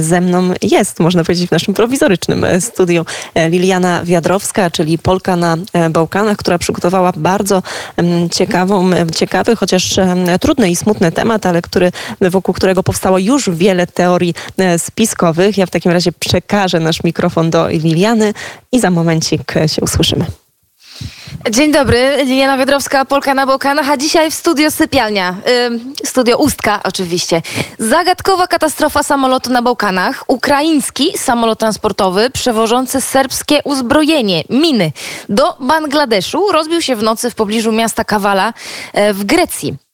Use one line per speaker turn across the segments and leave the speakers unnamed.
ze mną jest, można powiedzieć, w naszym prowizorycznym studiu Liliana Wiadrowska, czyli Polka na Bałkanach, która przygotowała bardzo ciekawą, ciekawy, chociaż trudny i smutny temat, ale który, wokół którego powstało już wiele teorii spiskowych. Ja w takim razie przekażę nasz mikrofon do Liliany i za momencik się usłyszymy.
Dzień dobry, Liliana Wiedrowska, Polka na Bałkanach, a dzisiaj w studio Sypialnia, studio Ustka oczywiście. Zagadkowa katastrofa samolotu na Bałkanach, ukraiński samolot transportowy przewożący serbskie uzbrojenie, miny, do Bangladeszu rozbił się w nocy w pobliżu miasta Kawala yy, w Grecji.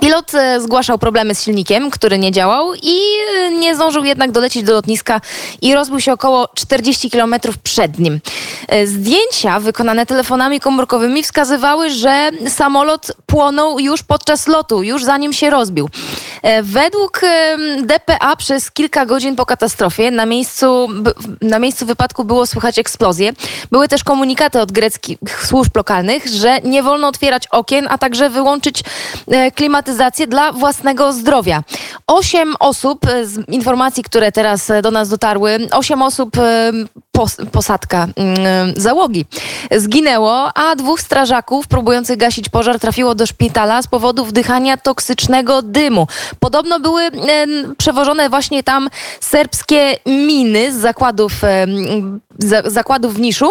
Pilot e, zgłaszał problemy z silnikiem, który nie działał i e, nie zdążył jednak dolecieć do lotniska i rozbił się około 40 km przed nim. E, zdjęcia wykonane telefonami komórkowymi wskazywały, że samolot płonął już podczas lotu, już zanim się rozbił. Według DPA przez kilka godzin po katastrofie na miejscu, na miejscu wypadku było słychać eksplozję. Były też komunikaty od greckich służb lokalnych, że nie wolno otwierać okien, a także wyłączyć klimat klimatyzację dla własnego zdrowia. Osiem osób, e, z informacji, które teraz e, do nas dotarły, osiem osób e, pos posadka mm, załogi zginęło, a dwóch strażaków próbujących gasić pożar trafiło do szpitala z powodu wdychania toksycznego dymu. Podobno były przewożone właśnie tam serbskie miny z zakładów, z zakładów w Niszu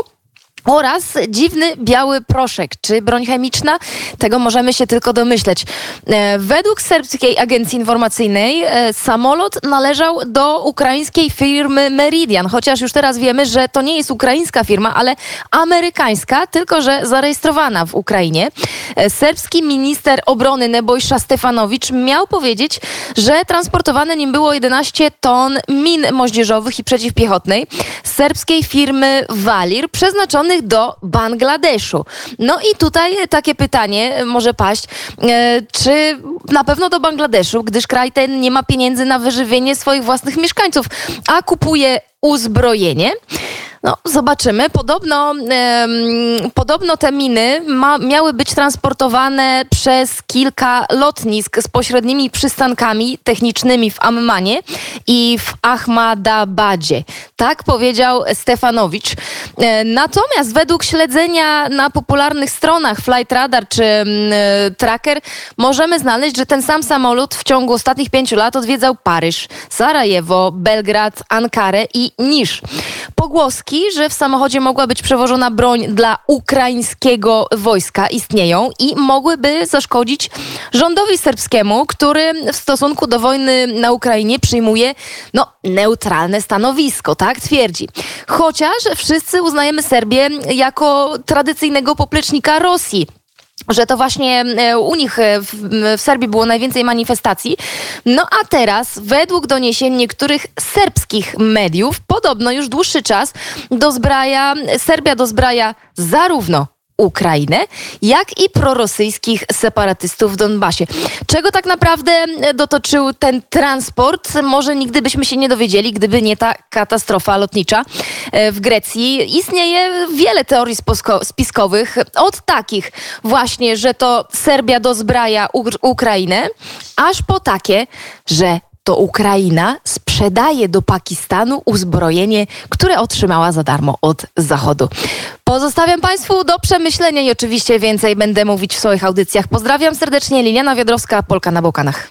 oraz dziwny biały proszek. Czy broń chemiczna? Tego możemy się tylko domyśleć. E, według serbskiej agencji informacyjnej e, samolot należał do ukraińskiej firmy Meridian, chociaż już teraz wiemy, że to nie jest ukraińska firma, ale amerykańska, tylko że zarejestrowana w Ukrainie. E, serbski minister obrony Nebojsza Stefanowicz miał powiedzieć, że transportowane nim było 11 ton min moździerzowych i przeciwpiechotnej serbskiej firmy Walir, do Bangladeszu. No i tutaj takie pytanie może paść, e, czy na pewno do Bangladeszu, gdyż kraj ten nie ma pieniędzy na wyżywienie swoich własnych mieszkańców, a kupuje uzbrojenie. No, zobaczymy. Podobno, podobno te miny ma, miały być transportowane przez kilka lotnisk z pośrednimi przystankami technicznymi w Ammanie i w Ahmadabadzie. Tak powiedział Stefanowicz. E, natomiast według śledzenia na popularnych stronach Flight Radar czy Tracker możemy znaleźć, że ten sam samolot w ciągu ostatnich pięciu lat odwiedzał Paryż, Sarajewo, Belgrad, Ankarę i Nisz. Pogłoski że w samochodzie mogła być przewożona broń dla ukraińskiego wojska istnieją i mogłyby zaszkodzić rządowi serbskiemu, który w stosunku do wojny na Ukrainie przyjmuje no, neutralne stanowisko, tak twierdzi. Chociaż wszyscy uznajemy Serbię jako tradycyjnego poplecznika Rosji że to właśnie e, u nich e, w, Serbii było najwięcej manifestacji. No a teraz, według doniesień niektórych serbskich mediów, podobno już dłuższy czas dozbraja, Serbia dozbraja zarówno Ukrainę, jak i prorosyjskich separatystów w Donbasie. Czego tak naprawdę dotoczył ten transport? Może nigdy byśmy się nie dowiedzieli, gdyby nie ta katastrofa lotnicza e, w Grecji. Istnieje wiele teorii spiskowych, od takich właśnie, że to Serbia dozbraja Ukrainę, aż po takie, że to Ukraina sprzedaje do Pakistanu uzbrojenie, które otrzymała za darmo od Zachodu. Pozostawiam Państwu do przemyślenia i oczywiście więcej będę mówić w swoich audycjach. Pozdrawiam serdecznie, Liliana Wiodrowska, Polka na Bałkanach.